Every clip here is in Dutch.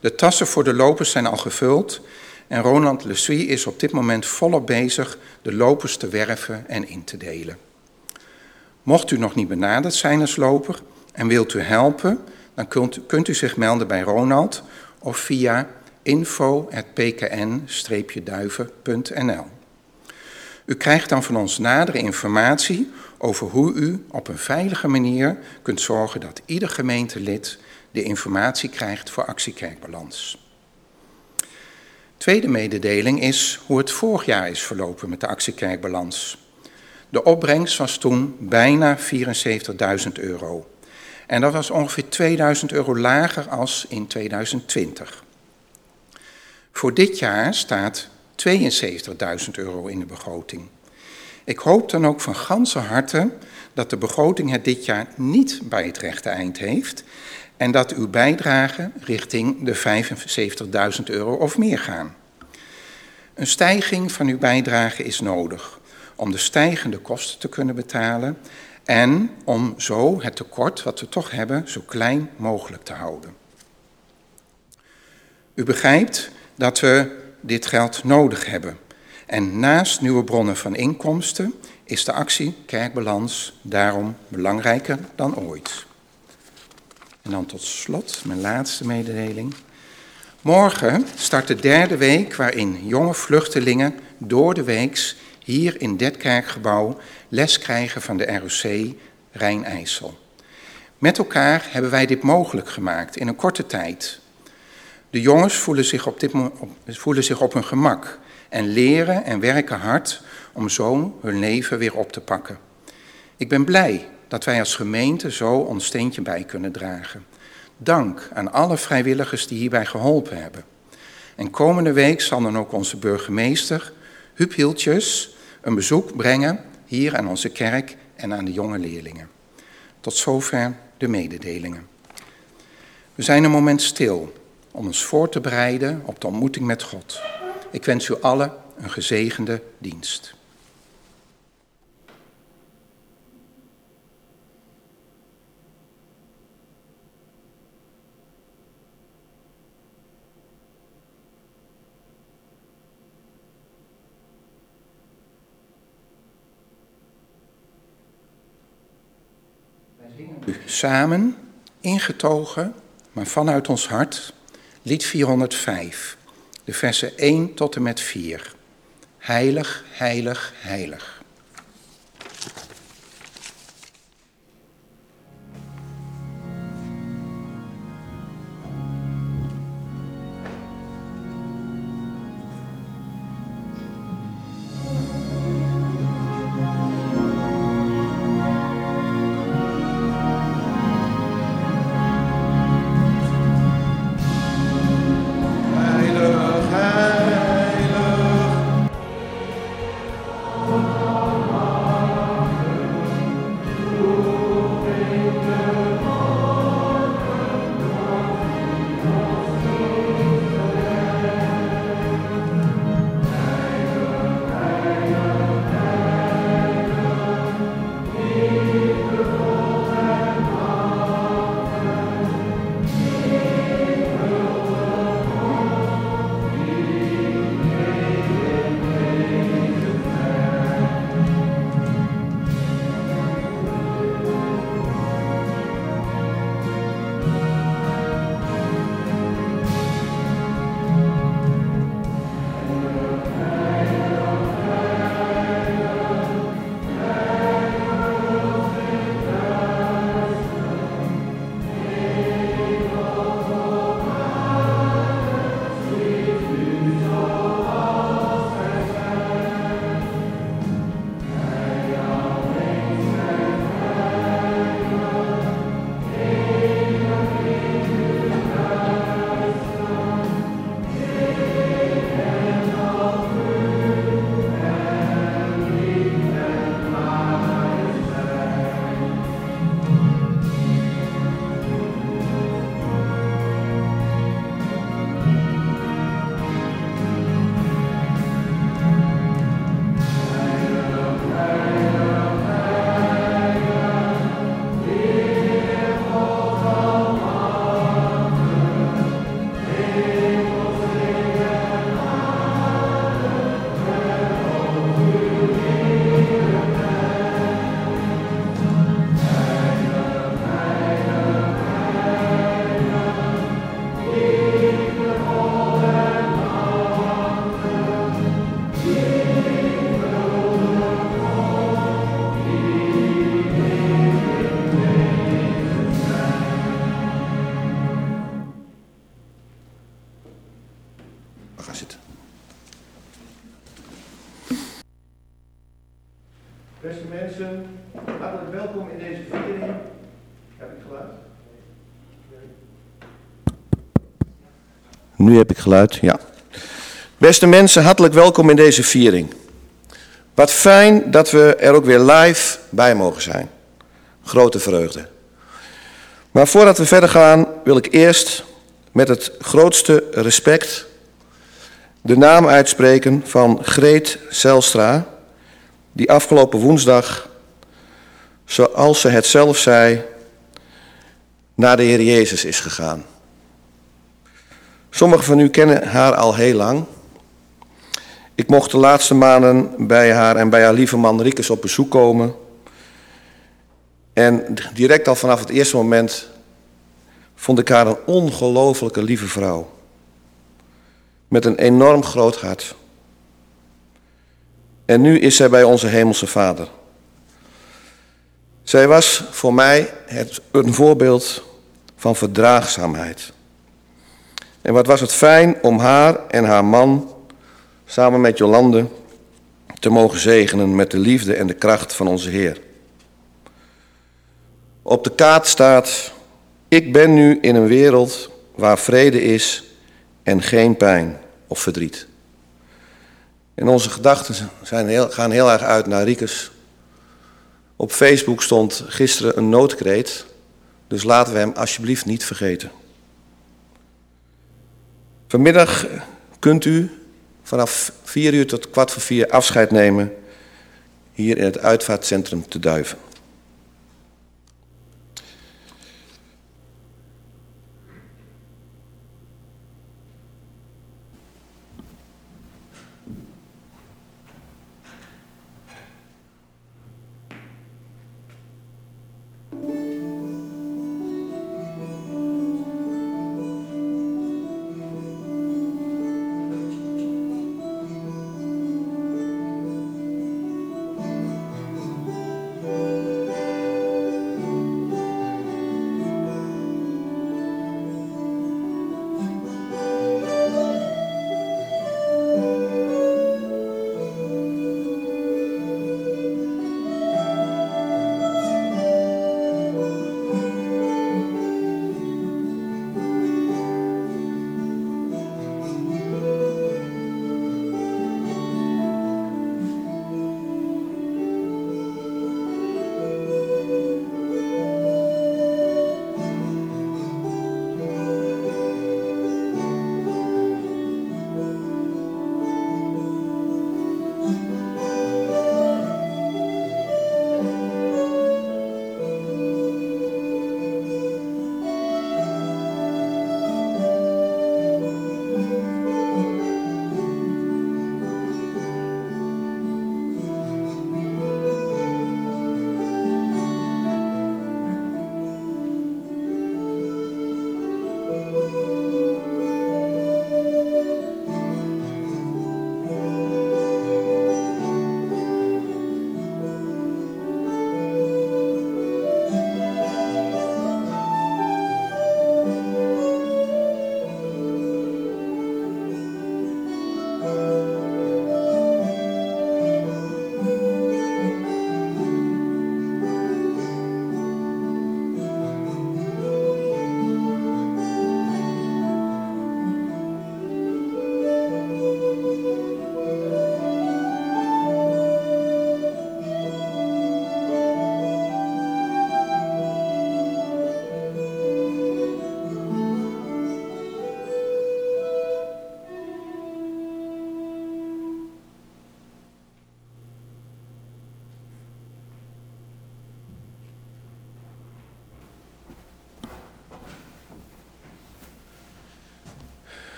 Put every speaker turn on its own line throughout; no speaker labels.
De tassen voor de lopers zijn al gevuld en Ronald Lesuy is op dit moment volop bezig de lopers te werven en in te delen. Mocht u nog niet benaderd zijn als loper en wilt u helpen, dan kunt, kunt u zich melden bij Ronald of via info.pkn-duiven.nl. U krijgt dan van ons nadere informatie over hoe u op een veilige manier kunt zorgen dat ieder gemeentelid de informatie krijgt voor actiekerkbalans. Tweede mededeling is hoe het vorig jaar is verlopen met de actiekerkbalans. De opbrengst was toen bijna 74.000 euro. En dat was ongeveer 2000 euro lager als in 2020. Voor dit jaar staat 72.000 euro in de begroting. Ik hoop dan ook van ganse harte dat de begroting het dit jaar niet bij het rechte eind heeft en dat uw bijdrage richting de 75.000 euro of meer gaan. Een stijging van uw bijdrage is nodig om de stijgende kosten te kunnen betalen en om zo het tekort wat we toch hebben zo klein mogelijk te houden. U begrijpt dat we dit geld nodig hebben. En naast nieuwe bronnen van inkomsten is de actie Kerkbalans daarom belangrijker dan ooit. En dan tot slot mijn laatste mededeling. Morgen start de derde week waarin jonge vluchtelingen door de weeks hier in dit kerkgebouw les krijgen van de ROC Rijn-IJssel. Met elkaar hebben wij dit mogelijk gemaakt in een korte tijd. De jongens voelen zich op, dit, voelen zich op hun gemak en leren en werken hard om zo hun leven weer op te pakken. Ik ben blij dat wij als gemeente zo ons steentje bij kunnen dragen. Dank aan alle vrijwilligers die hierbij geholpen hebben. En komende week zal dan ook onze burgemeester, Huub Hieltjes, een bezoek brengen hier aan onze kerk en aan de jonge leerlingen. Tot zover de mededelingen. We zijn een moment stil om ons voor te bereiden op de ontmoeting met God. Ik wens u allen een gezegende dienst. Samen, ingetogen, maar vanuit ons hart, lied 405, de versen 1 tot en met 4. Heilig, heilig, heilig.
Beste mensen, hartelijk welkom in deze viering. Heb ik geluid? Nu heb ik geluid, ja. Beste mensen, hartelijk welkom in deze viering. Wat fijn dat we er ook weer live bij mogen zijn. Grote vreugde. Maar voordat we verder gaan, wil ik eerst met het grootste respect de naam uitspreken van Greet Zelstra, die afgelopen woensdag, zoals ze het zelf zei, naar de Heer Jezus is gegaan. Sommigen van u kennen haar al heel lang. Ik mocht de laatste maanden bij haar en bij haar lieve man Riekes op bezoek komen. En direct al vanaf het eerste moment vond ik haar een ongelooflijke lieve vrouw. Met een enorm groot hart. En nu is zij bij onze Hemelse Vader. Zij was voor mij het, een voorbeeld van verdraagzaamheid. En wat was het fijn om haar en haar man samen met Jolande te mogen zegenen met de liefde en de kracht van onze Heer. Op de kaart staat: Ik ben nu in een wereld waar vrede is en geen pijn of verdriet. En onze gedachten zijn gaan heel erg uit naar Riekes. Op Facebook stond gisteren een noodkreet, dus laten we hem alsjeblieft niet vergeten. Vanmiddag kunt u vanaf 4 uur tot kwart voor vier afscheid nemen hier in het uitvaartcentrum te Duiven.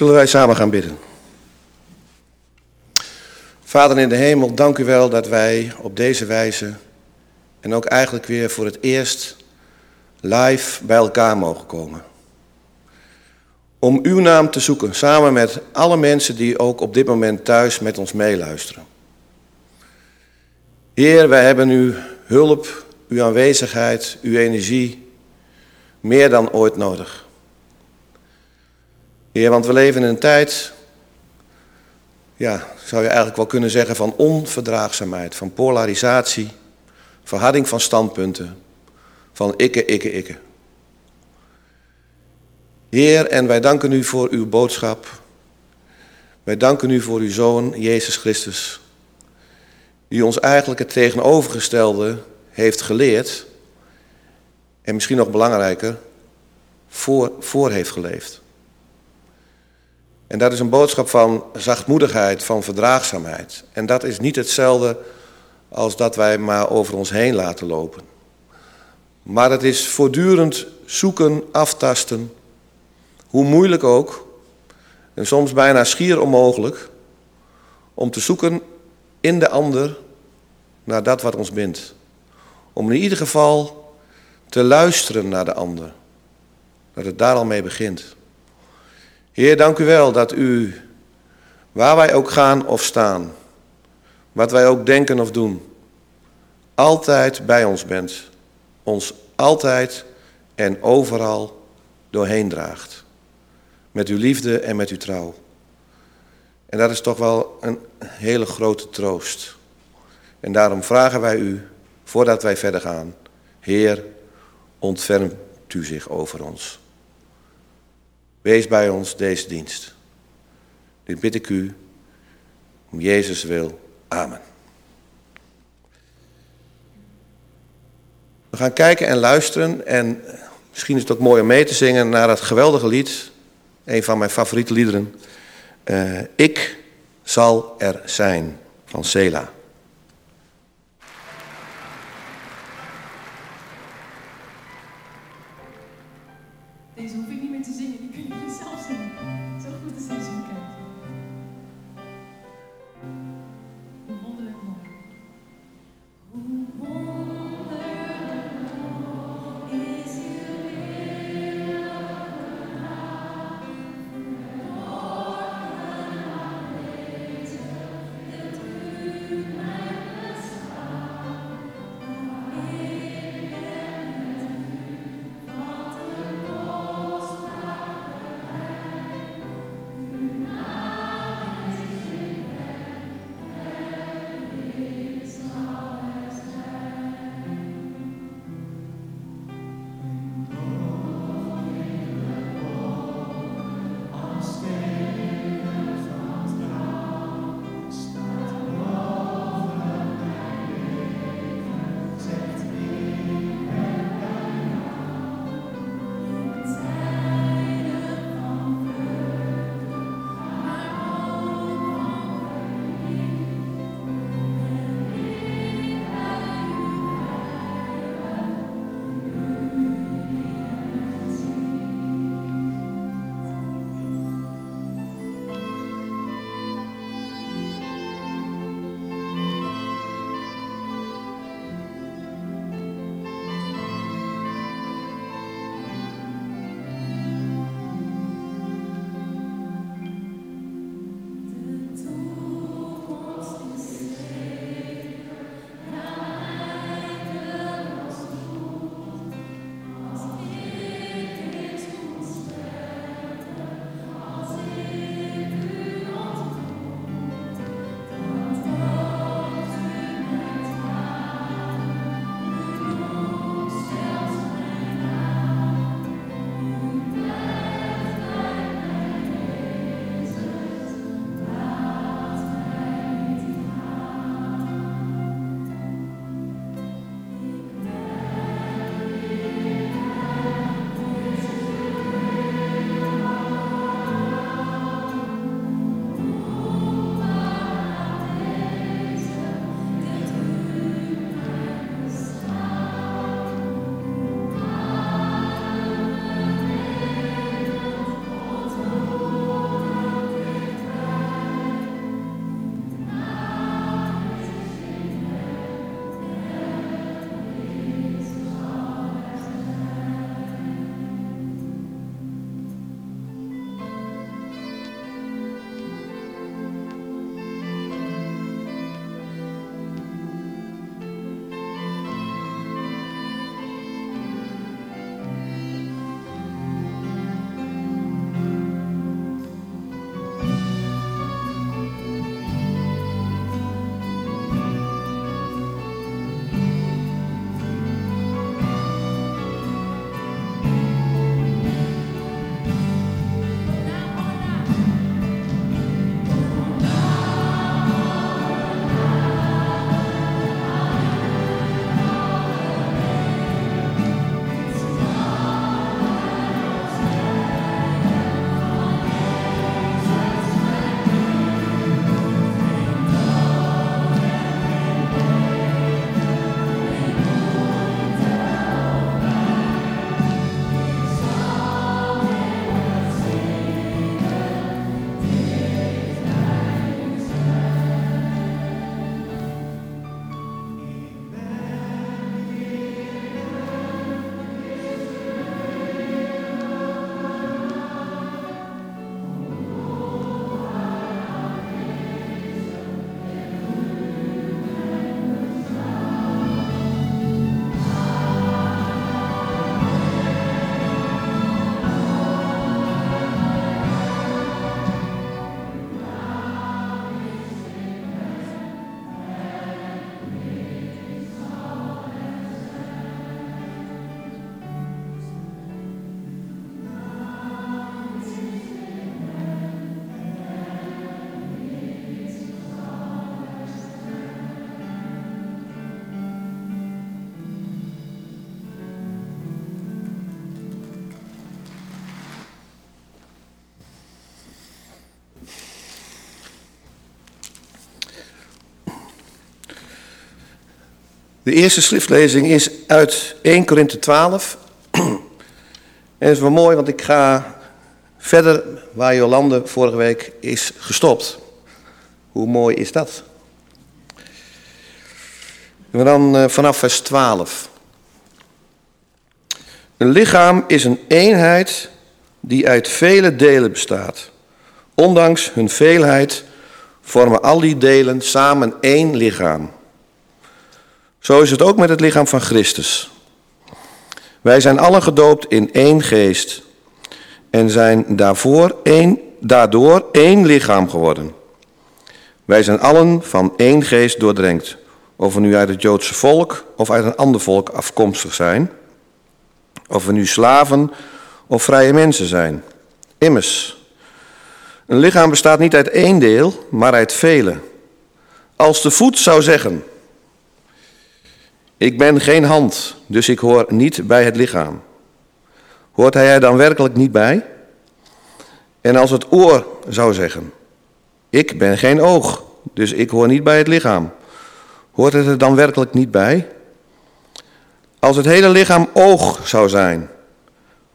Zullen wij samen gaan bidden? Vader in de hemel, dank u wel dat wij op deze wijze en ook eigenlijk weer voor het eerst live bij elkaar mogen komen. Om uw naam te zoeken, samen met alle mensen die ook op dit moment thuis met ons meeluisteren. Heer, wij hebben uw hulp, uw aanwezigheid, uw energie meer dan ooit nodig. Heer, want we leven in een tijd ja, zou je eigenlijk wel kunnen zeggen van onverdraagzaamheid, van polarisatie, verharding van standpunten, van ikke, ikke, ikke. Heer, en wij danken u voor uw boodschap. Wij danken u voor uw Zoon, Jezus Christus, die ons eigenlijk het tegenovergestelde heeft geleerd en misschien nog belangrijker, voor, voor heeft geleefd. En dat is een boodschap van zachtmoedigheid, van verdraagzaamheid. En dat is niet hetzelfde als dat wij maar over ons heen laten lopen. Maar het is voortdurend zoeken, aftasten, hoe moeilijk ook, en soms bijna schier onmogelijk, om te zoeken in de ander naar dat wat ons bindt. Om in ieder geval te luisteren naar de ander. Dat het daar al mee begint. Heer, dank u wel dat u, waar wij ook gaan of staan, wat wij ook denken of doen, altijd bij ons bent. Ons altijd en overal doorheen draagt. Met uw liefde en met uw trouw. En dat is toch wel een hele grote troost. En daarom vragen wij u, voordat wij verder gaan, Heer, ontfermt u zich over ons. Wees bij ons deze dienst. Dit bid ik u om Jezus wil. Amen. We gaan kijken en luisteren en misschien is het ook mooi om mee te zingen naar dat geweldige lied, een van mijn favoriete liederen. Uh, ik zal er zijn van Sela. Amen. De eerste schriftlezing is uit 1 Korinthe 12. En is wel mooi, want ik ga verder waar Jolande vorige week is gestopt. Hoe mooi is dat? Dan uh, vanaf vers 12. Een lichaam is een eenheid die uit vele delen bestaat. Ondanks hun veelheid vormen al die delen samen één lichaam. Zo is het ook met het lichaam van Christus. Wij zijn allen gedoopt in één geest en zijn daarvoor één, daardoor één lichaam geworden. Wij zijn allen van één geest doordrenkt, of we nu uit het Joodse volk of uit een ander volk afkomstig zijn, of we nu slaven of vrije mensen zijn. Immers, een lichaam bestaat niet uit één deel, maar uit vele. Als de voet zou zeggen, ik ben geen hand, dus ik hoor niet bij het lichaam. Hoort hij er dan werkelijk niet bij? En als het oor zou zeggen, ik ben geen oog, dus ik hoor niet bij het lichaam. Hoort het er dan werkelijk niet bij? Als het hele lichaam oog zou zijn,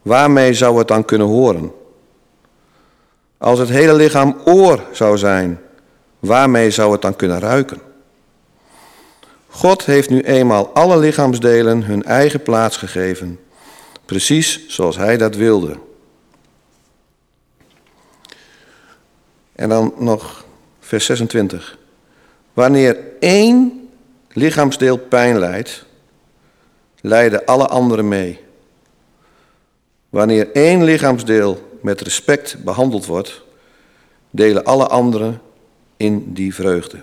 waarmee zou het dan kunnen horen? Als het hele lichaam oor zou zijn, waarmee zou het dan kunnen ruiken? God heeft nu eenmaal alle lichaamsdelen hun eigen plaats gegeven, precies zoals Hij dat wilde. En dan nog vers 26. Wanneer één lichaamsdeel pijn lijdt, lijden alle anderen mee. Wanneer één lichaamsdeel met respect behandeld wordt, delen alle anderen in die vreugde.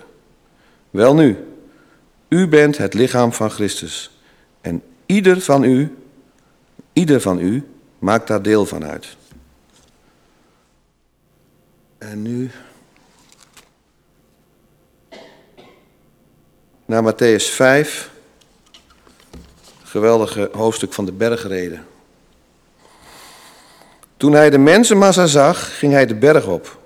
Welnu, u bent het lichaam van Christus en ieder van u, ieder van u maakt daar deel van uit. En nu naar Matthäus 5, geweldige hoofdstuk van de bergreden. Toen hij de mensenmassa zag, ging hij de berg op.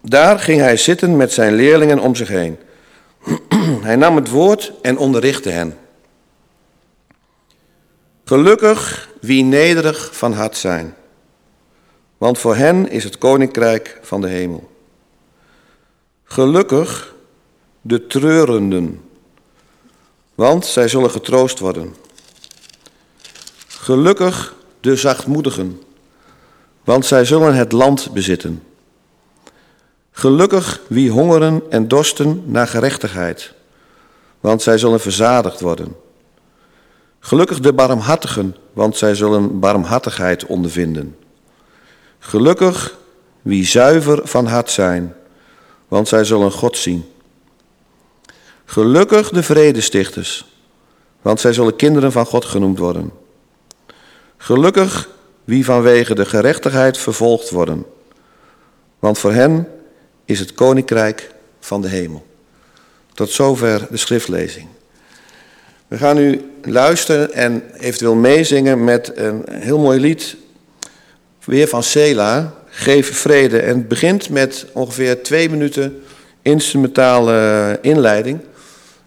Daar ging hij zitten met zijn leerlingen om zich heen. hij nam het woord en onderrichtte hen. Gelukkig wie nederig van hart zijn, want voor hen is het koninkrijk van de hemel. Gelukkig de treurenden, want zij zullen getroost worden. Gelukkig de zachtmoedigen, want zij zullen het land bezitten. Gelukkig wie hongeren en dorsten naar gerechtigheid, want zij zullen verzadigd worden. Gelukkig de barmhartigen, want zij zullen barmhartigheid ondervinden. Gelukkig wie zuiver van hart zijn, want zij zullen God zien. Gelukkig de vredestichters, want zij zullen kinderen van God genoemd worden. Gelukkig wie vanwege de gerechtigheid vervolgd worden, want voor hen is het koninkrijk van de hemel. Tot zover de schriftlezing. We gaan nu luisteren en eventueel meezingen met een heel mooi lied, weer van Sela, Geef vrede. En het begint met ongeveer twee minuten instrumentale inleiding.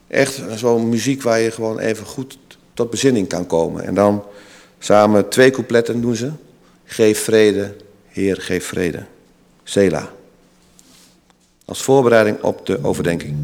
Echt zo'n muziek waar je gewoon even goed tot bezinning kan komen. En dan samen twee coupletten doen ze. Geef vrede, Heer, geef vrede. Sela. Als voorbereiding op de overdenking.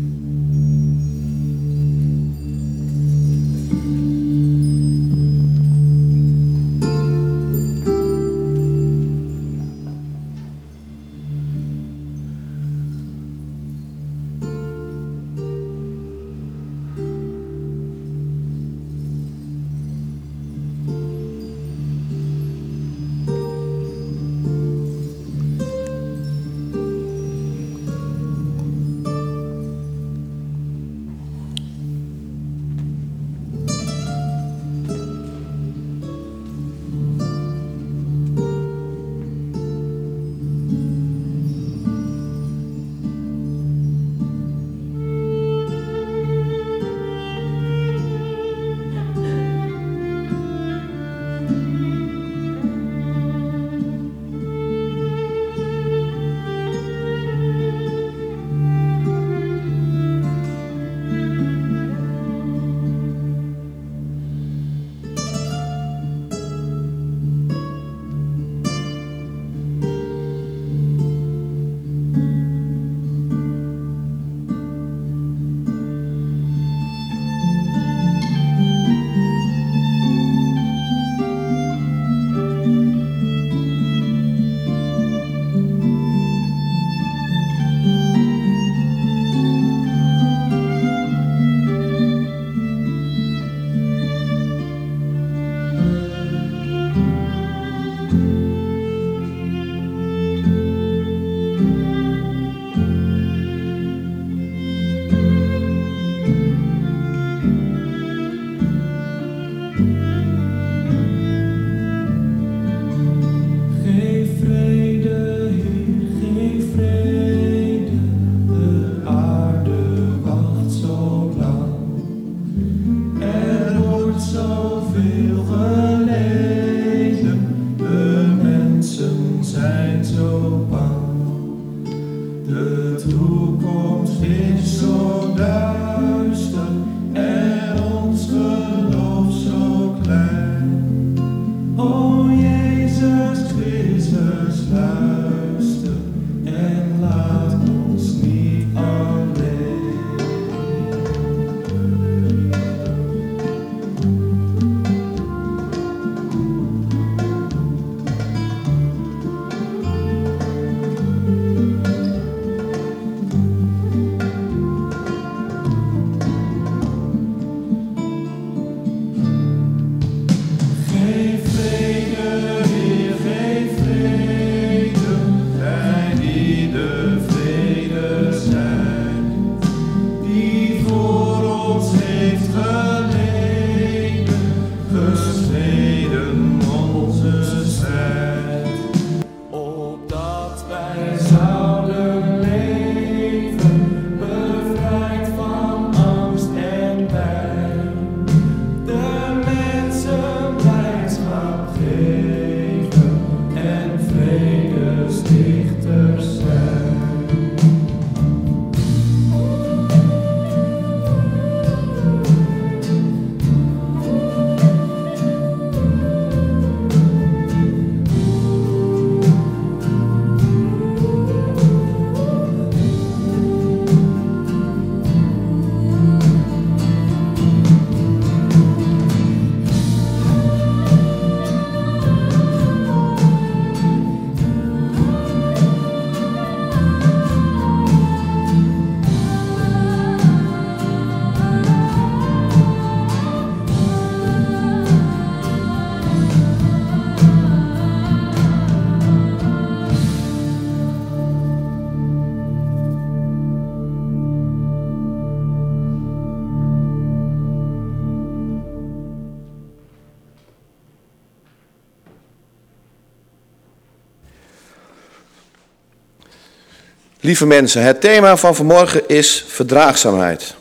Lieve mensen, het thema van vanmorgen is verdraagzaamheid.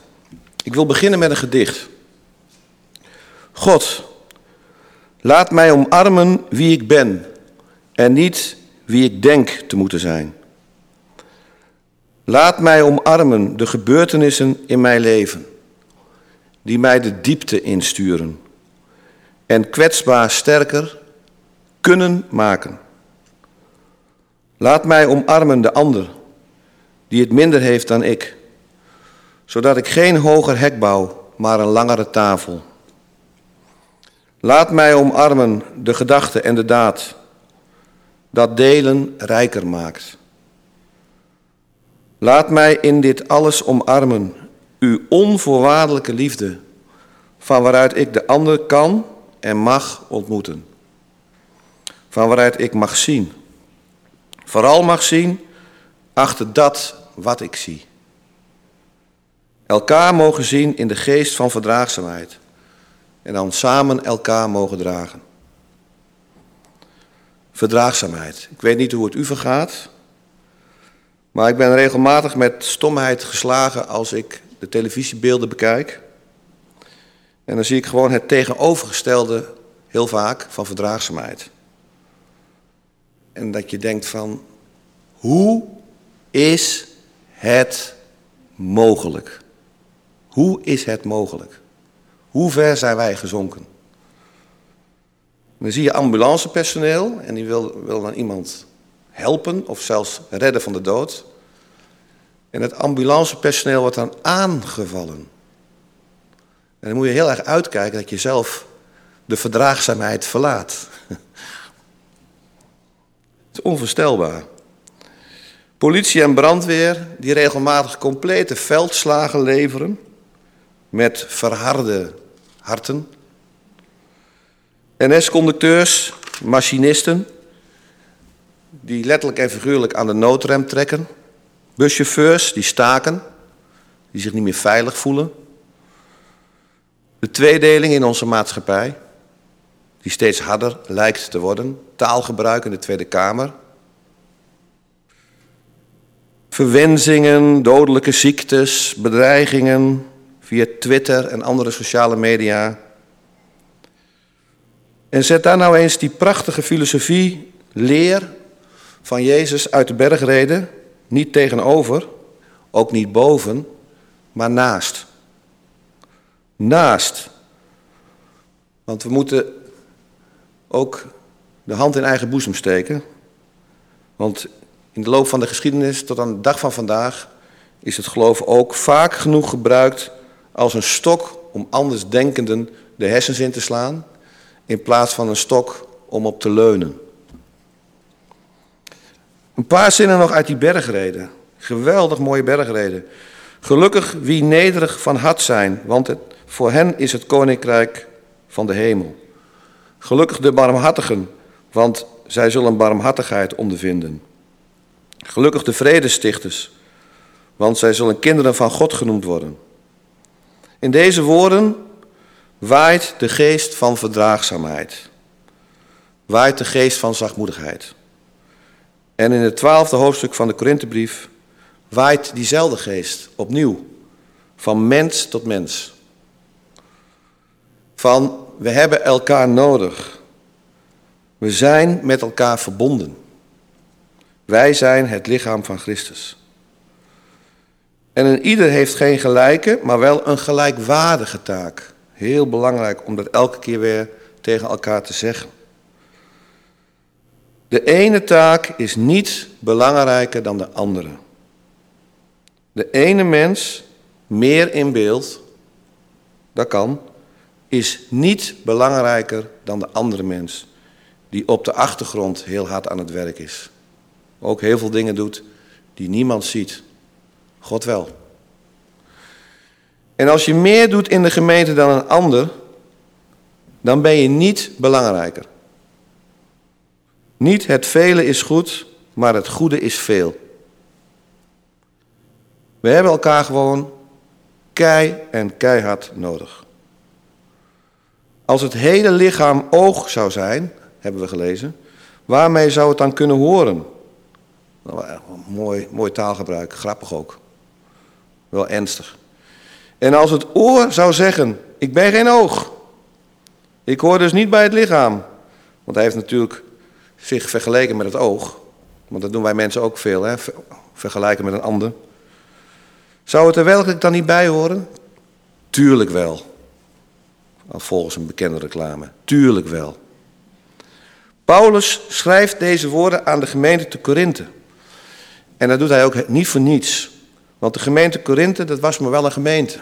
Ik wil beginnen met een gedicht. God, laat mij omarmen wie ik ben en niet wie ik denk te moeten zijn. Laat mij omarmen de gebeurtenissen in mijn leven, die mij de diepte insturen en kwetsbaar sterker kunnen maken. Laat mij omarmen de ander die het minder heeft dan ik, zodat ik geen hoger hek bouw, maar een langere tafel. Laat mij omarmen de gedachte en de daad, dat delen rijker maakt. Laat mij in dit alles omarmen, uw onvoorwaardelijke liefde, van waaruit ik de ander kan en mag ontmoeten. Van waaruit ik mag zien. Vooral mag zien achter dat wat ik zie. Elkaar mogen zien in de geest van verdraagzaamheid en dan samen elkaar mogen dragen. Verdraagzaamheid. Ik weet niet hoe het u vergaat, maar ik ben regelmatig met stomheid geslagen als ik de televisiebeelden bekijk. En dan zie ik gewoon het tegenovergestelde heel vaak van verdraagzaamheid. En dat je denkt van, hoe is het mogelijk? Hoe is het mogelijk? Hoe ver zijn wij gezonken? Dan zie je ambulancepersoneel en die wil, wil dan iemand helpen of zelfs redden van de dood. En het ambulancepersoneel wordt dan aangevallen. En dan moet je heel erg uitkijken dat je zelf de verdraagzaamheid verlaat. Het is onvoorstelbaar. Politie en brandweer die regelmatig complete veldslagen leveren met verharde harten. NS-conducteurs, machinisten die letterlijk en figuurlijk aan de noodrem trekken. Buschauffeurs die staken, die zich niet meer veilig voelen. De tweedeling in onze maatschappij, die steeds harder lijkt te worden. Taalgebruik in de Tweede Kamer, verwensingen, dodelijke ziektes, bedreigingen via Twitter en andere sociale media. En zet daar nou eens die prachtige filosofie, leer van Jezus uit de bergreden niet tegenover, Ook niet boven, maar naast. Naast. Want we moeten ook de hand in eigen boezem steken. Want in de loop van de geschiedenis tot aan de dag van vandaag is het geloof ook vaak genoeg gebruikt als een stok om andersdenkenden de hersens in te slaan, in plaats van een stok om op te leunen. Een paar zinnen nog uit die bergreden. Geweldig mooie bergreden. Gelukkig wie nederig van hart zijn, want voor hen is het koninkrijk van de hemel. Gelukkig de barmhartigen, want zij zullen barmhartigheid ondervinden. Gelukkig de vredestichters, want zij zullen kinderen van God genoemd worden. In deze woorden waait de geest van verdraagzaamheid, waait de geest van zachtmoedigheid. En in het twaalfde hoofdstuk van de Korinthebrief waait diezelfde geest opnieuw, van mens tot mens. Van we hebben elkaar nodig. We zijn met elkaar verbonden. Wij zijn het lichaam van Christus. En een ieder heeft geen gelijke, maar wel een gelijkwaardige taak. Heel belangrijk om dat elke keer weer tegen elkaar te zeggen. De ene taak is niet belangrijker dan de andere. De ene mens, meer in beeld, dat kan, is niet belangrijker dan de andere mens, die op de achtergrond heel hard aan het werk is. Ook heel veel dingen doet die niemand ziet. God wel. En als je meer doet in de gemeente dan een ander, dan ben je niet belangrijker. Niet het vele is goed, maar het goede is veel. We hebben elkaar gewoon kei en keihard nodig. Als het hele lichaam oog zou zijn, hebben we gelezen, waarmee zou het dan kunnen horen? Mooi, mooi taalgebruik, grappig ook. Wel ernstig. En als het oor zou zeggen, ik ben geen oog. Ik hoor dus niet bij het lichaam. Want hij heeft natuurlijk zich vergeleken met het oog. Want dat doen wij mensen ook veel, hè? vergelijken met een ander. Zou het er werkelijk dan niet bij horen? Tuurlijk wel. Volgens een bekende reclame. Tuurlijk wel. Paulus schrijft deze woorden aan de gemeente te Korinthe. En dat doet hij ook niet voor niets. Want de gemeente Korinthe, dat was maar wel een gemeente.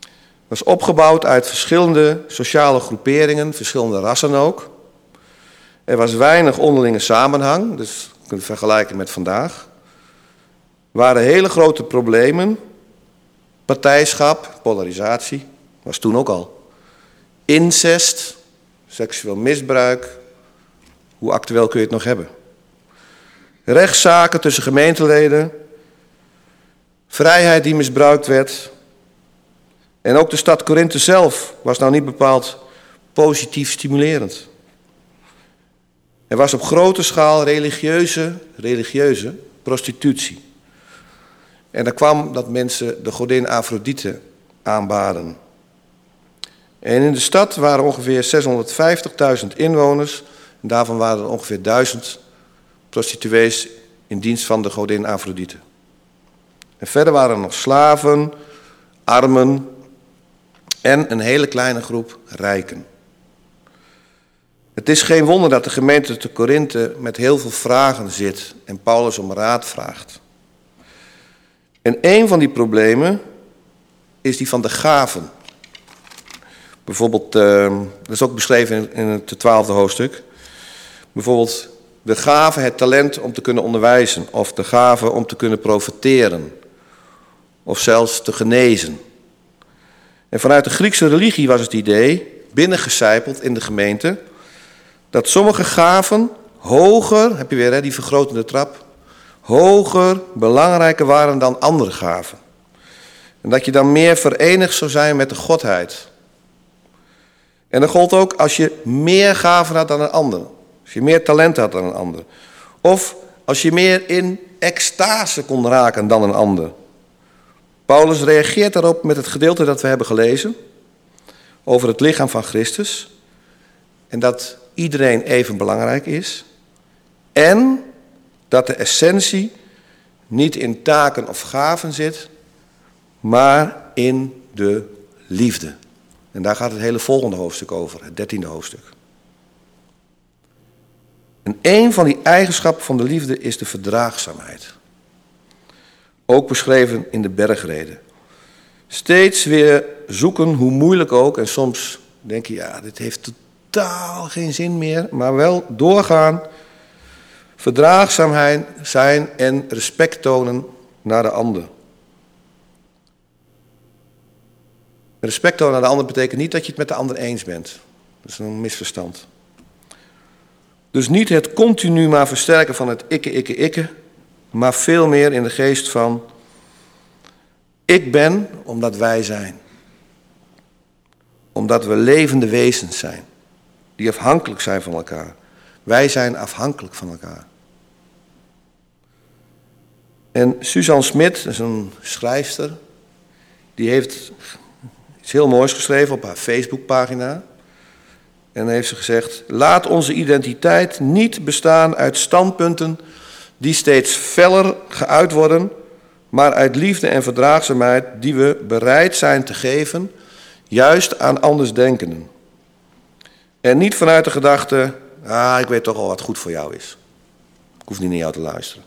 Het was opgebouwd uit verschillende sociale groeperingen, verschillende rassen ook. Er was weinig onderlinge samenhang, dus je kunt het vergelijken met vandaag. Er waren hele grote problemen. Partijschap, polarisatie, was toen ook al. Incest, seksueel misbruik. Hoe actueel kun je het nog hebben? Rechtszaken tussen gemeenteleden. Vrijheid die misbruikt werd. En ook de stad Korinthe zelf was nou niet bepaald positief stimulerend. Er was op grote schaal religieuze, religieuze prostitutie. En daar kwam dat mensen de godin Afrodite aanbaden. En in de stad waren ongeveer 650.000 inwoners. En daarvan waren er ongeveer 1000 prostituees in dienst van de godin Afrodite. En verder waren er nog slaven, armen en een hele kleine groep rijken. Het is geen wonder dat de gemeente te Korinthe met heel veel vragen zit en Paulus om raad vraagt. En een van die problemen is die van de gaven. Bijvoorbeeld, uh, dat is ook beschreven in het twaalfde hoofdstuk. Bijvoorbeeld de gave, het talent om te kunnen onderwijzen, of de gave om te kunnen profiteren, of zelfs te genezen. En vanuit de Griekse religie was het idee, binnengecijpeld in de gemeente, dat sommige gaven hoger, heb je weer hè, die vergrotende trap, hoger, belangrijker waren dan andere gaven. En dat je dan meer verenigd zou zijn met de Godheid. En dat gold ook als je meer gaven had dan een ander. Als je meer talent had dan een ander. Of als je meer in extase kon raken dan een ander. Paulus reageert daarop met het gedeelte dat we hebben gelezen over het lichaam van Christus. En dat iedereen even belangrijk is. En dat de essentie niet in taken of gaven zit, maar in de liefde. En daar gaat het hele volgende hoofdstuk over, het dertiende hoofdstuk. En een van die eigenschappen van de liefde is de verdraagzaamheid. Ook beschreven in de bergreden. Steeds weer zoeken, hoe moeilijk ook, en soms denk je, ja, dit heeft totaal geen zin meer, maar wel doorgaan, verdraagzaamheid zijn en respect tonen naar de ander. Respect tonen naar de ander betekent niet dat je het met de ander eens bent. Dat is een misverstand. Dus niet het continu maar versterken van het ikke, ikke, ikke, maar veel meer in de geest van ik ben omdat wij zijn. Omdat we levende wezens zijn, die afhankelijk zijn van elkaar. Wij zijn afhankelijk van elkaar. En Suzanne Smit, dat is een schrijfster, die heeft iets heel moois geschreven op haar Facebookpagina. En dan heeft ze gezegd: Laat onze identiteit niet bestaan uit standpunten die steeds feller geuit worden, maar uit liefde en verdraagzaamheid die we bereid zijn te geven, juist aan andersdenkenden. En niet vanuit de gedachte: Ah, ik weet toch al wat goed voor jou is. Ik hoef niet naar jou te luisteren.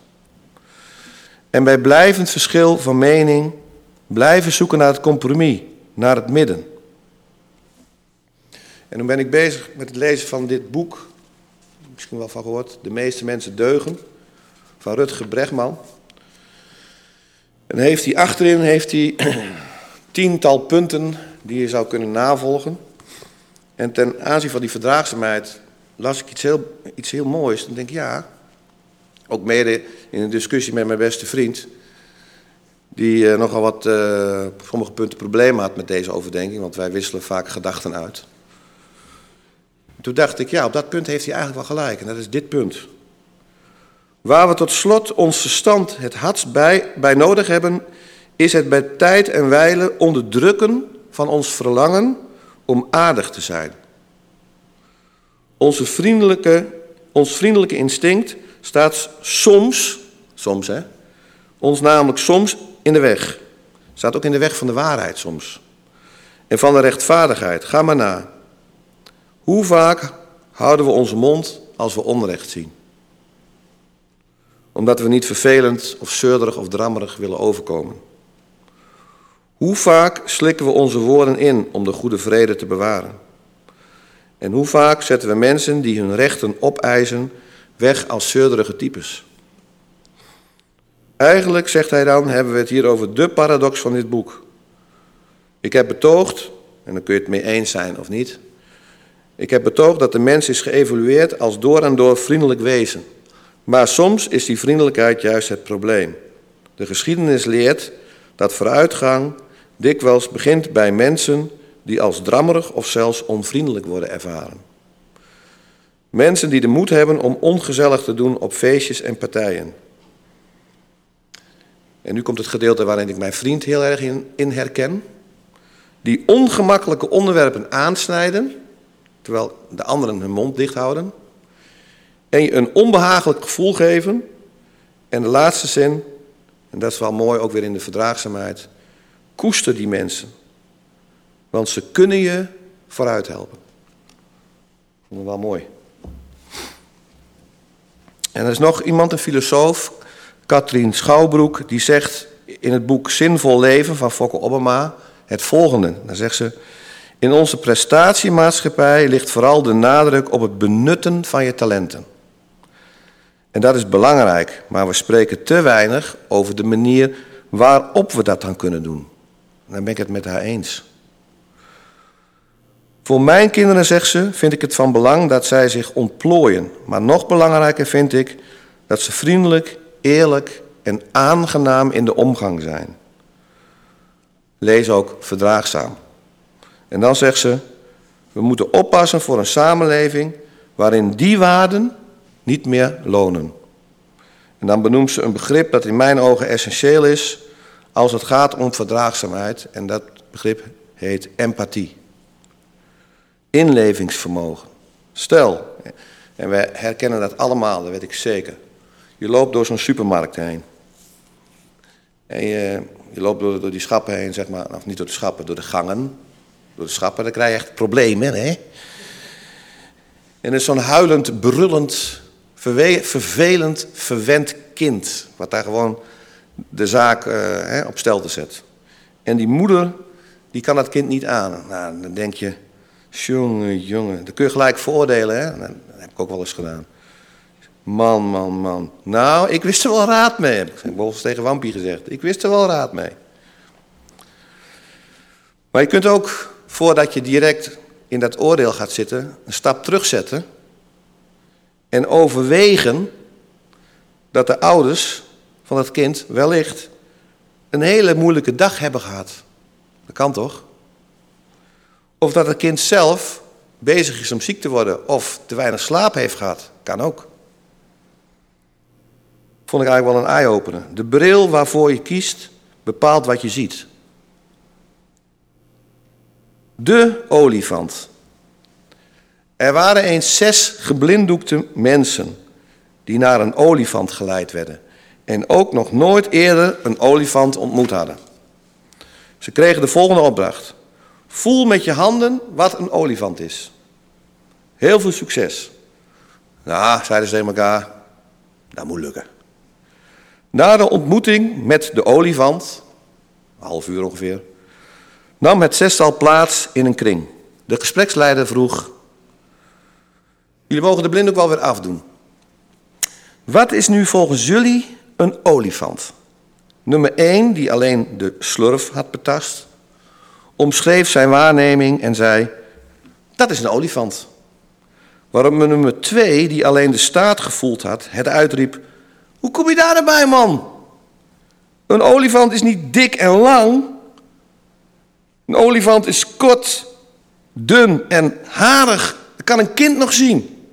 En bij blijvend verschil van mening blijven zoeken naar het compromis, naar het midden. En dan ben ik bezig met het lezen van dit boek, misschien wel van gehoord, De meeste mensen deugen, van Rutger Bregman. En heeft hij achterin heeft hij tiental punten die je zou kunnen navolgen. En ten aanzien van die verdraagzaamheid las ik iets heel, iets heel moois. Dan denk ik, ja, ook mede in een discussie met mijn beste vriend, die uh, nogal wat op sommige punten problemen had met deze overdenking, want wij wisselen vaak gedachten uit. Toen dacht ik, ja, op dat punt heeft hij eigenlijk wel gelijk. En dat is dit punt. Waar we tot slot ons verstand het hardst bij, bij nodig hebben, is het bij tijd en wijle onderdrukken van ons verlangen om aardig te zijn. Onze vriendelijke, ons vriendelijke instinct staat soms, soms hè, ons namelijk soms in de weg. Staat ook in de weg van de waarheid soms. En van de rechtvaardigheid. Ga maar na. Hoe vaak houden we onze mond als we onrecht zien? Omdat we niet vervelend of zeurderig of drammerig willen overkomen. Hoe vaak slikken we onze woorden in om de goede vrede te bewaren? En hoe vaak zetten we mensen die hun rechten opeisen weg als zeurderige types? Eigenlijk, zegt hij dan, hebben we het hier over de paradox van dit boek. Ik heb betoogd, en dan kun je het mee eens zijn of niet, ik heb betoogd dat de mens is geëvolueerd als door en door vriendelijk wezen. Maar soms is die vriendelijkheid juist het probleem. De geschiedenis leert dat vooruitgang dikwijls begint bij mensen die als drammerig of zelfs onvriendelijk worden ervaren. Mensen die de moed hebben om ongezellig te doen op feestjes en partijen. En nu komt het gedeelte waarin ik mijn vriend heel erg in, in herken. Die ongemakkelijke onderwerpen aansnijden terwijl de anderen hun mond dicht houden. En je een onbehagelijk gevoel geven. En de laatste zin, en dat is wel mooi ook weer in de verdraagzaamheid. Koester die mensen. Want ze kunnen je vooruit helpen. Vond ik wel mooi. En er is nog iemand, een filosoof, Katrien Schouwbroek, die zegt in het boek Zinvol Leven van Fokke Obama het volgende. Dan zegt ze, in onze prestatiemaatschappij ligt vooral de nadruk op het benutten van je talenten. En dat is belangrijk, maar we spreken te weinig over de manier waarop we dat dan kunnen doen. En dan ben ik het met haar eens. Voor mijn kinderen, zegt ze, vind ik het van belang dat zij zich ontplooien. Maar nog belangrijker vind ik dat ze vriendelijk, eerlijk en aangenaam in de omgang zijn. Lees ook verdraagzaam. En dan zegt ze, we moeten oppassen voor een samenleving waarin die waarden niet meer lonen. En dan benoemt ze een begrip dat in mijn ogen essentieel is als het gaat om verdraagzaamheid. En dat begrip heet empathie. Inlevingsvermogen. Stel, en wij herkennen dat allemaal, dat weet ik zeker. Je loopt door zo'n supermarkt heen. En je, je loopt door, door die schappen heen, zeg maar. Of niet door de schappen, door de gangen. Door de schappen, dan krijg je echt problemen, hè? En is zo'n huilend, brullend, vervelend, verwend kind. Wat daar gewoon de zaak hè, op stelte zet. En die moeder, die kan dat kind niet aan. Nou, dan denk je, jongen, jongen. Dan kun je gelijk veroordelen, hè? Dat heb ik ook wel eens gedaan. Man, man, man. Nou, ik wist er wel raad mee, heb ik volgens tegen Wampie gezegd. Ik wist er wel raad mee. Maar je kunt ook, voordat je direct in dat oordeel gaat zitten, een stap terugzetten en overwegen dat de ouders van het kind wellicht een hele moeilijke dag hebben gehad. Dat kan toch? Of dat het kind zelf bezig is om ziek te worden of te weinig slaap heeft gehad. Kan ook. Vond ik eigenlijk wel een eye-opener. De bril waarvoor je kiest bepaalt wat je ziet. De olifant. Er waren eens zes geblinddoekte mensen die naar een olifant geleid werden en ook nog nooit eerder een olifant ontmoet hadden. Ze kregen de volgende opdracht. Voel met je handen wat een olifant is. Heel veel succes. Nou, zeiden ze tegen elkaar, dat moet lukken. Na de ontmoeting met de olifant, een half uur ongeveer, nam het zestal plaats in een kring. De gespreksleider vroeg, jullie mogen de blinddoek wel weer afdoen. Wat is nu volgens jullie een olifant? Nummer 1, die alleen de slurf had betast, omschreef zijn waarneming en zei: Dat is een olifant. Waarop nummer 2, die alleen de staart gevoeld had, het uitriep: Hoe kom je daar erbij, man? Een olifant is niet dik en lang. Een olifant is kort, dun en harig. Dat kan een kind nog zien.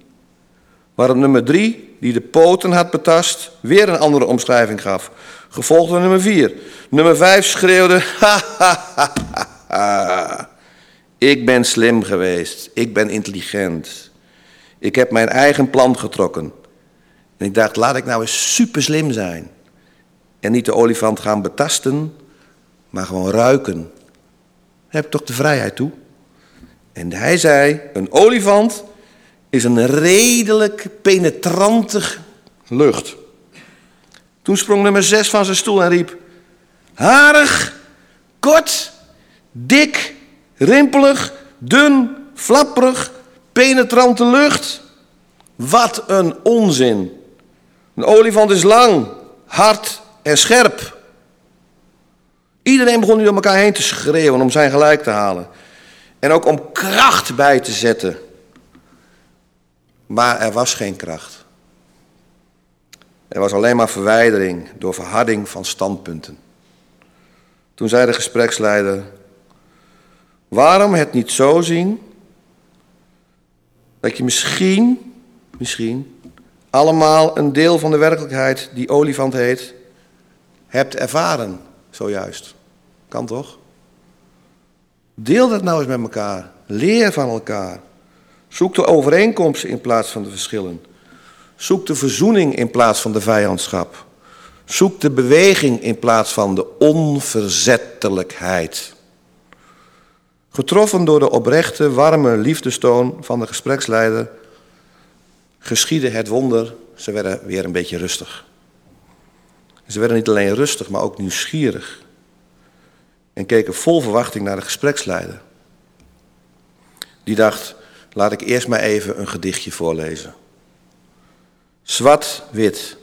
Waarop nummer 3, die de poten had betast, weer een andere omschrijving gaf. Gevolgd door nummer 4. Nummer 5 schreeuwde: Ha ik ben slim geweest. Ik ben intelligent. Ik heb mijn eigen plan getrokken. En ik dacht, laat ik nou eens super slim zijn. En niet de olifant gaan betasten, maar gewoon ruiken. Heb toch de vrijheid toe? En hij zei, een olifant is een redelijk penetrante lucht. Toen sprong nummer zes van zijn stoel en riep, harig, kort Dik, rimpelig, dun, flapperig, penetrante lucht. Wat een onzin. Een olifant is lang, hard en scherp. Iedereen begon nu door elkaar heen te schreeuwen om zijn gelijk te halen. En ook om kracht bij te zetten. Maar er was geen kracht. Er was alleen maar verwijdering door verharding van standpunten. Toen zei de gespreksleider: Waarom het niet zo zien dat je misschien, misschien, allemaal een deel van de werkelijkheid die olifant heet, hebt ervaren zojuist. Kan toch? Deel dat nou eens met elkaar. Leer van elkaar. Zoek de overeenkomsten in plaats van de verschillen. Zoek de verzoening in plaats van de vijandschap. Zoek de beweging in plaats van de onverzettelijkheid. Getroffen door de oprechte, warme liefdestoon van de gespreksleider, geschiedde het wonder, ze werden weer een beetje rustig. Ze werden niet alleen rustig, maar ook nieuwsgierig. En keken vol verwachting naar de gespreksleider. Die dacht, laat ik eerst maar even een gedichtje voorlezen. Zwart-wit.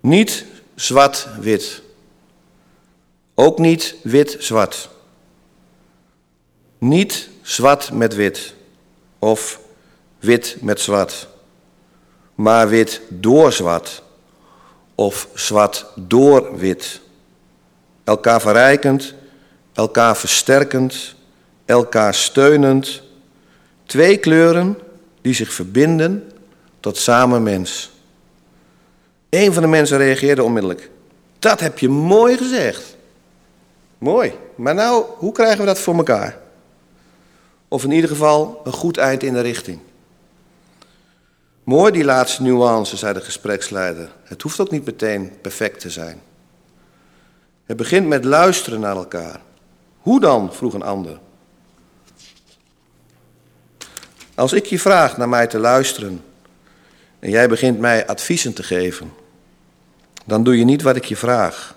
Niet zwart-wit. Ook niet wit-zwart. Niet zwart met wit of wit met zwart, maar wit door zwart of zwart door wit. Elkaar verrijkend, elkaar versterkend, elkaar steunend. Twee kleuren die zich verbinden tot samen mens. Een van de mensen reageerde onmiddellijk. Dat heb je mooi gezegd. Mooi. Maar nou, hoe krijgen we dat voor elkaar? Of in ieder geval een goed eind in de richting. Mooi die laatste nuance, zei de gespreksleider. Het hoeft ook niet meteen perfect te zijn. Het begint met luisteren naar elkaar. Hoe dan? vroeg een ander. Als ik je vraag naar mij te luisteren en jij begint mij adviezen te geven, dan doe je niet wat ik je vraag.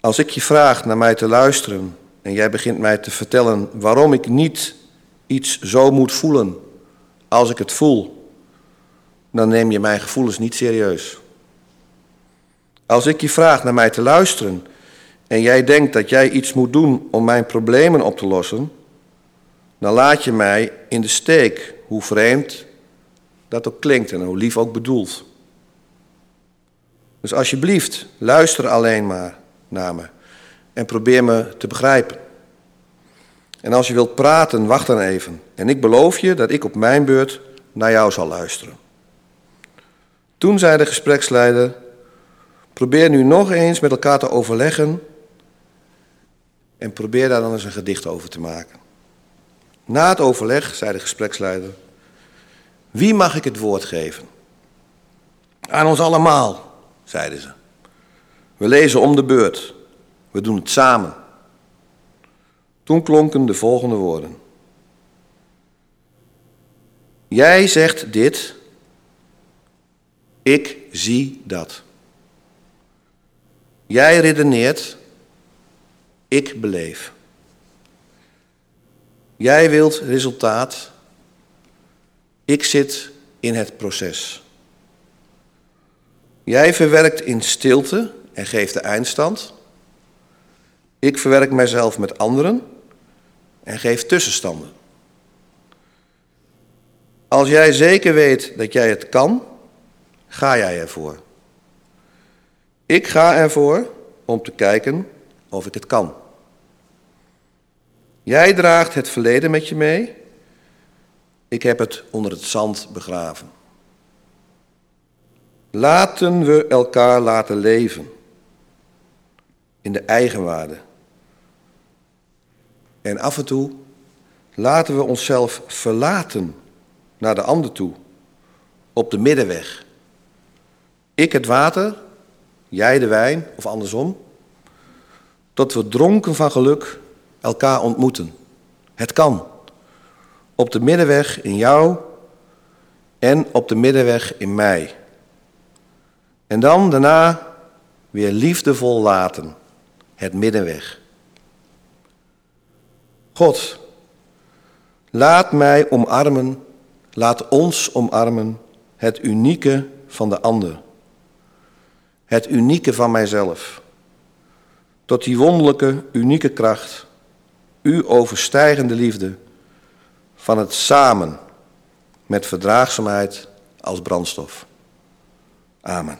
Als ik je vraag naar mij te luisteren en jij begint mij te vertellen waarom ik niet iets zo moet voelen als ik het voel, dan neem je mijn gevoelens niet serieus. Als ik je vraag naar mij te luisteren en jij denkt dat jij iets moet doen om mijn problemen op te lossen, dan laat je mij in de steek, hoe vreemd dat ook klinkt en hoe lief ook bedoeld. Dus alsjeblieft, luister alleen maar naar me en probeer me te begrijpen. En als je wilt praten, wacht dan even. En ik beloof je dat ik op mijn beurt naar jou zal luisteren. Toen zei de gespreksleider: Probeer nu nog eens met elkaar te overleggen. En probeer daar dan eens een gedicht over te maken. Na het overleg zei de gespreksleider: Wie mag ik het woord geven? Aan ons allemaal, zeiden ze. We lezen om de beurt. We doen het samen. Toen klonken de volgende woorden. Jij zegt dit, ik zie dat. Jij redeneert, ik beleef. Jij wilt resultaat, ik zit in het proces. Jij verwerkt in stilte en geeft de eindstand. Ik verwerk mijzelf met anderen en geef tussenstanden. Als jij zeker weet dat jij het kan, ga jij ervoor. Ik ga ervoor om te kijken of ik het kan. Jij draagt het verleden met je mee. Ik heb het onder het zand begraven. Laten we elkaar laten leven in de eigenwaarde. En af en toe laten we onszelf verlaten naar de ander toe, op de middenweg. Ik het water, jij de wijn of andersom, tot we dronken van geluk elkaar ontmoeten. Het kan. Op de middenweg in jou en op de middenweg in mij. En dan daarna weer liefdevol laten, het middenweg. God, laat mij omarmen, laat ons omarmen het unieke van de ander. Het unieke van mijzelf. Tot die wonderlijke, unieke kracht, uw overstijgende liefde, van het samen met verdraagzaamheid als brandstof. Amen.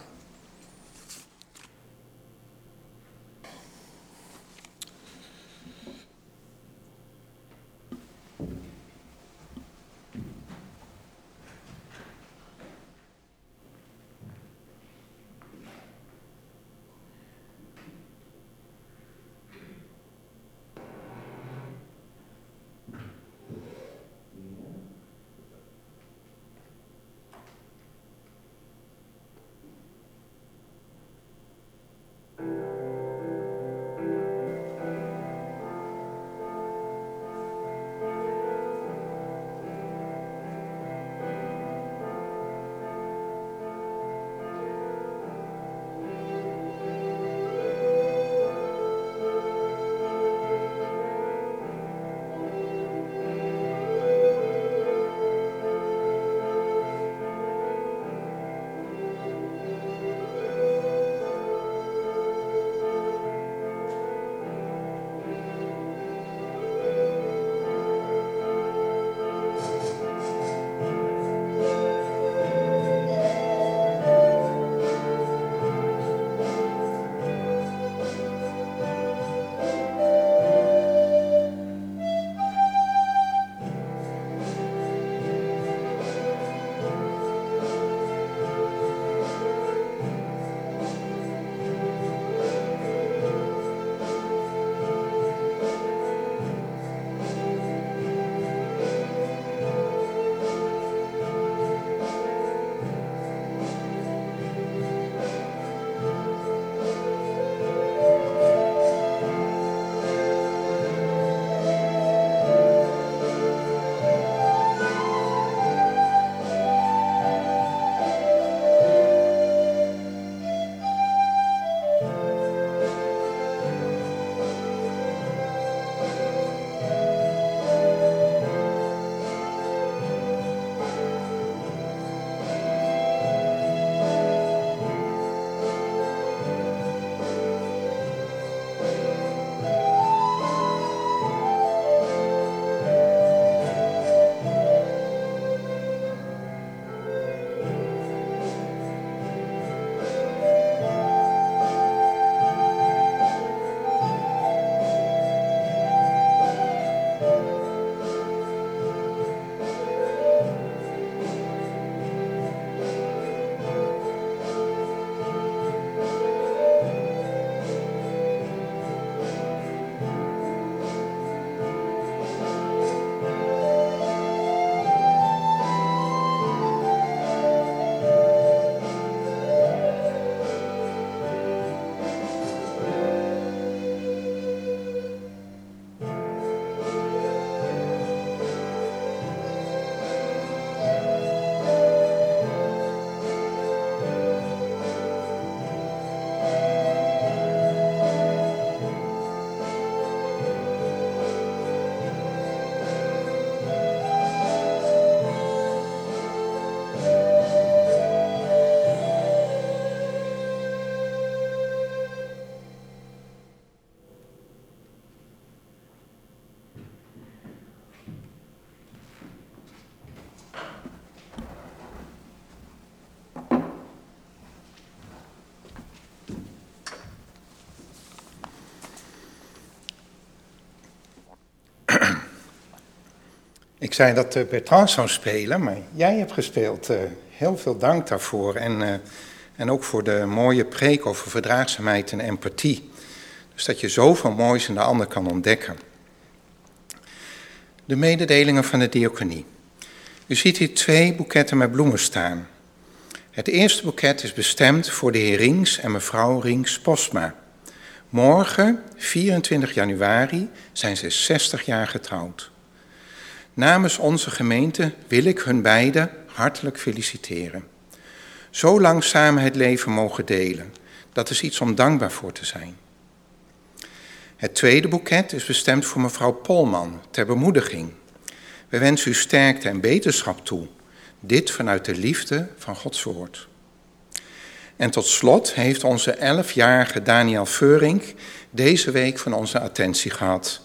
Ik zei dat uh, Bertrand zou spelen, maar jij hebt gespeeld. Uh, heel veel dank daarvoor. En, uh, en ook voor de mooie preek over verdraagzaamheid en empathie. Dus dat je zoveel moois in de ander kan ontdekken. De mededelingen van de diaconie. U ziet hier twee boeketten met bloemen staan. Het eerste boeket is bestemd voor de heer Rings en mevrouw Rings Posma. Morgen, 24 januari, zijn ze 60 jaar getrouwd. Namens onze gemeente wil ik hun beiden hartelijk feliciteren. Zo lang samen het leven mogen delen, dat is iets om dankbaar voor te zijn. Het tweede boeket is bestemd voor mevrouw Polman ter bemoediging. We wensen u sterkte en beterschap toe, dit vanuit de liefde van Gods woord. En tot slot heeft onze elfjarige Daniel Veurink deze week van onze attentie gehad.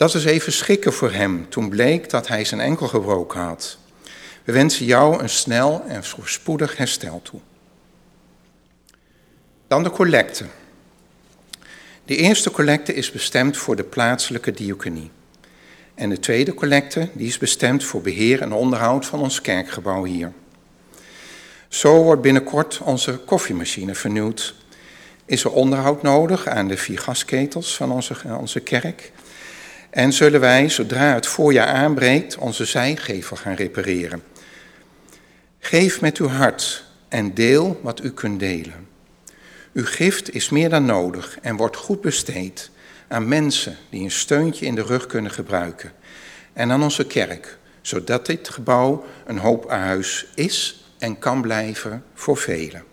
Dat is even schrikken voor hem toen bleek dat hij zijn enkel gebroken had. We wensen jou een snel en spoedig herstel toe. Dan de collecte. De eerste collecte is bestemd voor de plaatselijke diaconie. En de tweede collecte die is bestemd voor beheer en onderhoud van ons kerkgebouw hier. Zo wordt binnenkort onze koffiemachine vernieuwd. Is er onderhoud nodig aan de vier gasketels van onze, onze kerk? En zullen wij, zodra het voorjaar aanbreekt, onze zijgevel gaan repareren? Geef met uw hart en deel wat u kunt delen. Uw gift is meer dan nodig en wordt goed besteed aan mensen die een steuntje in de rug kunnen gebruiken. En aan onze kerk, zodat dit gebouw een hoop huis is en kan blijven voor velen.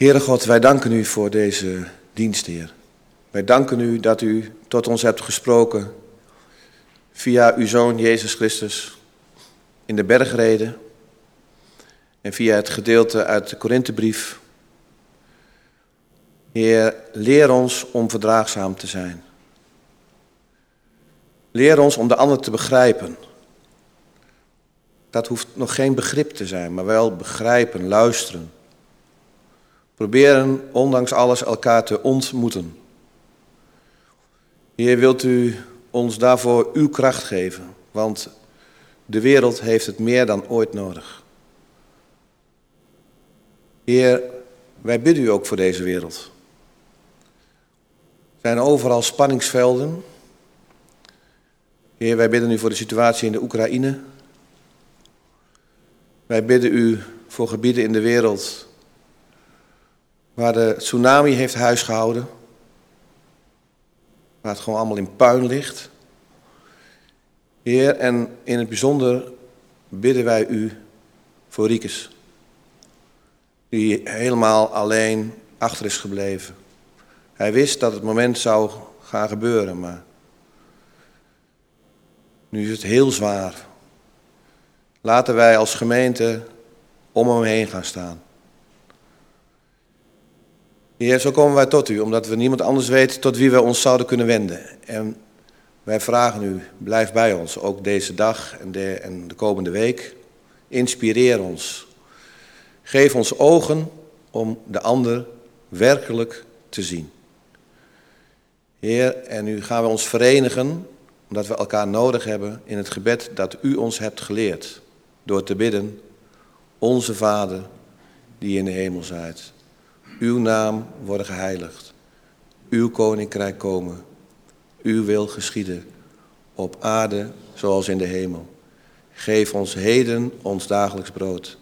Heere God, wij danken u voor deze dienst, Heer. Wij danken u dat u tot ons hebt gesproken via uw Zoon Jezus Christus in de bergreden en via het gedeelte uit de Korinthebrief. Heer, leer ons om verdraagzaam te zijn. Leer ons om de ander te begrijpen. Dat hoeft nog geen begrip te zijn, maar wel begrijpen, luisteren. Proberen ondanks alles elkaar te ontmoeten. Heer, wilt u ons daarvoor uw kracht geven, want de wereld heeft het meer dan ooit nodig. Heer, wij bidden u ook voor deze wereld. Er zijn overal spanningsvelden. Heer, wij bidden u voor de situatie in de Oekraïne. Wij bidden u voor gebieden in de wereld waar de tsunami heeft huisgehouden. Waar het gewoon allemaal in puin ligt. Heer, en in het bijzonder bidden wij u voor Riekes. Die helemaal alleen achter is gebleven. Hij wist dat het moment zou gaan gebeuren, maar nu is het heel zwaar. Laten wij als gemeente om hem heen gaan staan. Heer, zo komen wij tot u, omdat we niemand anders weten tot wie wij ons zouden kunnen wenden. En wij vragen u, blijf bij ons, ook deze dag en de, en de komende week. Inspireer ons. Geef ons ogen om de ander werkelijk te zien. Heer, en nu gaan we ons verenigen, omdat we elkaar nodig hebben in het gebed dat u ons hebt geleerd. Door te bidden, onze Vader, die in de hemel zijt. Uw naam worden geheiligd. Uw koninkrijk komen. Uw wil geschieden. Op aarde zoals in de hemel. Geef ons heden ons dagelijks brood.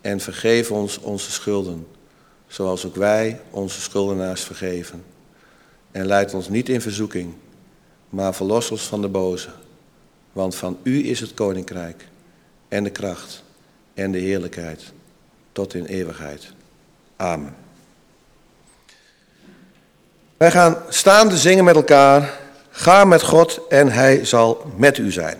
En vergeef ons onze schulden. Zoals ook wij onze schuldenaars vergeven. En leid ons niet in verzoeking. Maar verlos ons van de boze. Want van u is het koninkrijk. En de kracht. En de heerlijkheid. Tot in eeuwigheid. Amen. Wij gaan staande zingen met elkaar. Ga met God en Hij zal met u zijn.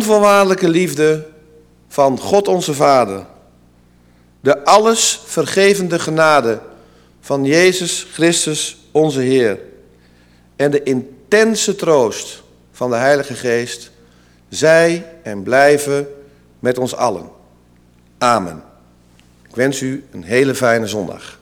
Onvoorwaardelijke liefde van God onze Vader, de alles vergevende genade van Jezus Christus onze Heer en de intense troost van de Heilige Geest, zij en blijven met ons allen. Amen. Ik wens u een hele fijne zondag.